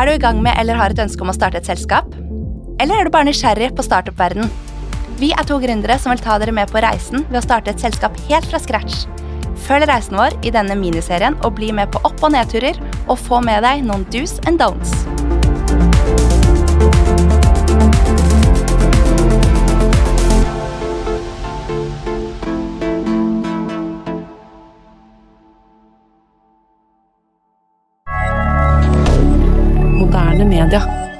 Er du i gang med eller har et ønske om å starte et selskap? Eller er du bare nysgjerrig på startup-verden? Vi er to gründere som vil ta dere med på reisen ved å starte et selskap helt fra scratch. Følg reisen vår i denne miniserien og bli med på opp- og nedturer, og få med deg noen do's and don'ts. moderne media.